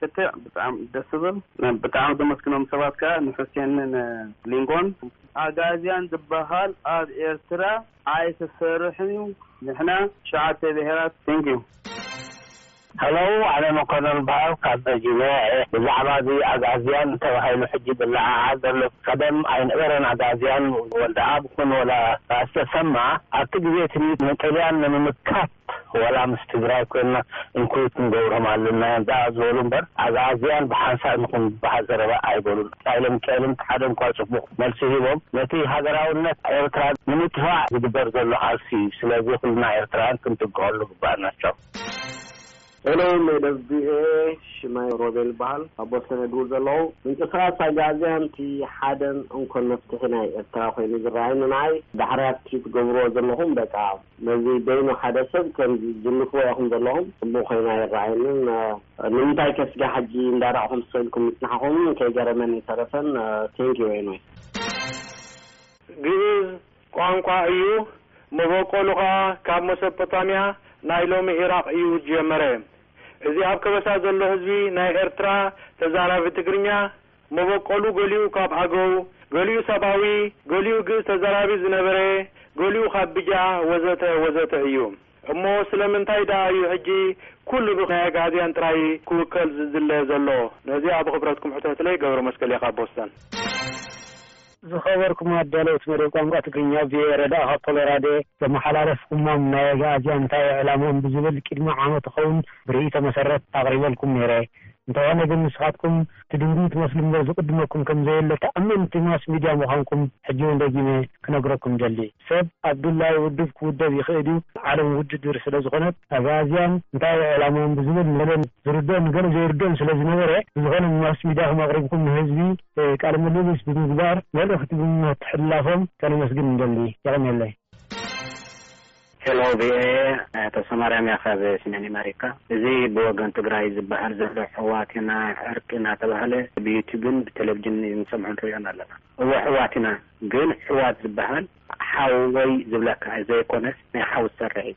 ክትዕ ብጣዕሚ ደስ ዝብል ን ብጣዕሚ ዘመስግኖም ሰባት ከኣ ን ሑሴን ን ሊንጎን። ኣጋዝያን ዝባሃል ኣብ ኤርትራ ኣይስሰርሕን ዩ ንሕና ትሽዓተ ብሄራት Thank you። Hello ዓለ መኮነን እብሃል ካብ ቨርጂንያ እየ ብዛዕባ እዚ ኣግኣዝያን ተባሂሉ ሕጂ ዝለዓዓል ዘሎ ቀደም ኣይነበረን ኣግኣዝያን ወልደኣብ ኹን ወላ ራእሲ ተሰማ ኣብቲ ግዜ ትምኒት ንጥልያን ንምምካት ዋላ ምስ ትግራይ ኮይንና እንኮይ ክንገብሮም ኣለና እዮም ደኣ ዝበሉ እምበር ኣግኣዝያን ብሓንሳእ ንኹን ዝበሃል ዘረባ ኣይበሉን። ሃይለሚካኤልን ተሓደን እኳ ጽቡቕ መልሲ ሂቦም ነቲ ሃገራውነት ኤርትራ ንምጥፋእ ዝግበር ዘሎ ቃልሲ እዩ። ስለዚ ኩልና ኤርትራውያን ክንጥንቀቐሉ ግባእ ናቸው። Hello ሜዶቭ ቪኦኤ ሽመይ ሮቤል ይበሃል ካብ ቦስተን እየ ድውል ዘለኹ ምንቅስቃስ ኣግኣዝያን እቲ ሓደን እንኮን መፍትሒ ናይ ኤርትራ ኮይኑ ዝረኣየኒ ንዓይ ዳሕራያ እቲ ትገብርዎ ዘለኹም በቃ ነዚ በይኑ ሓደ ሰብ ከም ዝዝልፍዎ ኢኹም ዘለኹም ጽቡቅ ኮይኑ ኣይረኣየንን ንምንታይ ከ ስጋዕ ሕጂ እንዳራእኹም ስቅ ኢልኩም ምጽናሕኹም ከይገረመኒ ኣይተረፈን Thank you anyway። ግእዝ ቋንቋ እዩ። መበቆሉ ከኣ ካብ መሶፖታምያ ናይ ሎሚ ኢራቕ እዩ ዝጀመረ። እዚ ኣብ ከበሳ ዘሎ ህዝቢ ናይ ኤርትራ ተዛራቢ ትግርኛ መበቆሉ ገሊኡ ካብ ኣገው፣ ገሊኡ ሳባዊ፣ ገሊኡ ግእዝ ተዛራቢ ዝነበረ፣ ገሊኡ ካብ ብጃ ወዘተ ወዘተ እዩ። እሞ ስለምንታይ ደኣ እዩ ሕጂ ኩሉ ብ ናይ ኣግኣዝያን ጥራይ ክውከል ዝድለ ዘሎ? ነዚኣ ብኽብረትኩም ሕተትለይ። ገብረመስቀል እየ ካብ ቦስተን። ዝኸበርኩም ኣዳለውቲ መደብ ቋንቋ ትግርኛ ቪኦኤ ረድኣ ካብ ኮሎራዶ። ዘመሓላለፍኩሞም ናይ ኣግኣዝያን እንታይ እዮ ዕላምኦም ብዝብል ቂድሚ ዓመት እኸውን ብርእይቶ መሰረት ኣቕሪበልኩም ነይረ እንተኾነ ግን ንስኻትኩም ትድንጉዩ ትመስሉ እምበር ዝቕድመኩም ከምዘየለ ተኣመንቲ ማስ ሚድያ ምዃንኩም ሕጂ ውን ደጊመ ክነግረኩም እደሊ። ሰብ ኣብ ድላዩ ውድብ ክውደብ ይኽእል እዩ ዓለም ውድድር ስለዝኾነት። ኣግኣዝያን እንታይ እዮ ዕላምኦም ብዝብል ንገለ ዝርድኦን ንገለ ዘይርድኦን ስለዝነበረ ብዝኾነ ብማስ ሚድያኹም ኣቕሪብኩም ንህዝቢ። ቃለ ምልልስ ብምግባር መልእኽቲ ብምምሕትሕልላፎም ከነመስግን ንደሊ። የቐንየለይ። ሄሎ ቪኦኤ ናይ ተስፋማርያም እያ ካብ ስሜን እመሪካ እዚ ብወገን ትግራይ ዝባሃል ዘሎ ሕዋት ኢና ዕርቂ ናተባህለ ብዩቱብን ብቴሌቭጅንን እንሰምዖን ንሪኦን ኣለና እወ ሕዋት ኢና ግን ሕዋት ዝባሃል ሓወይ ዝብለካ ዘይኮነስ ናይ ሓው ዝሰርሕ እዩ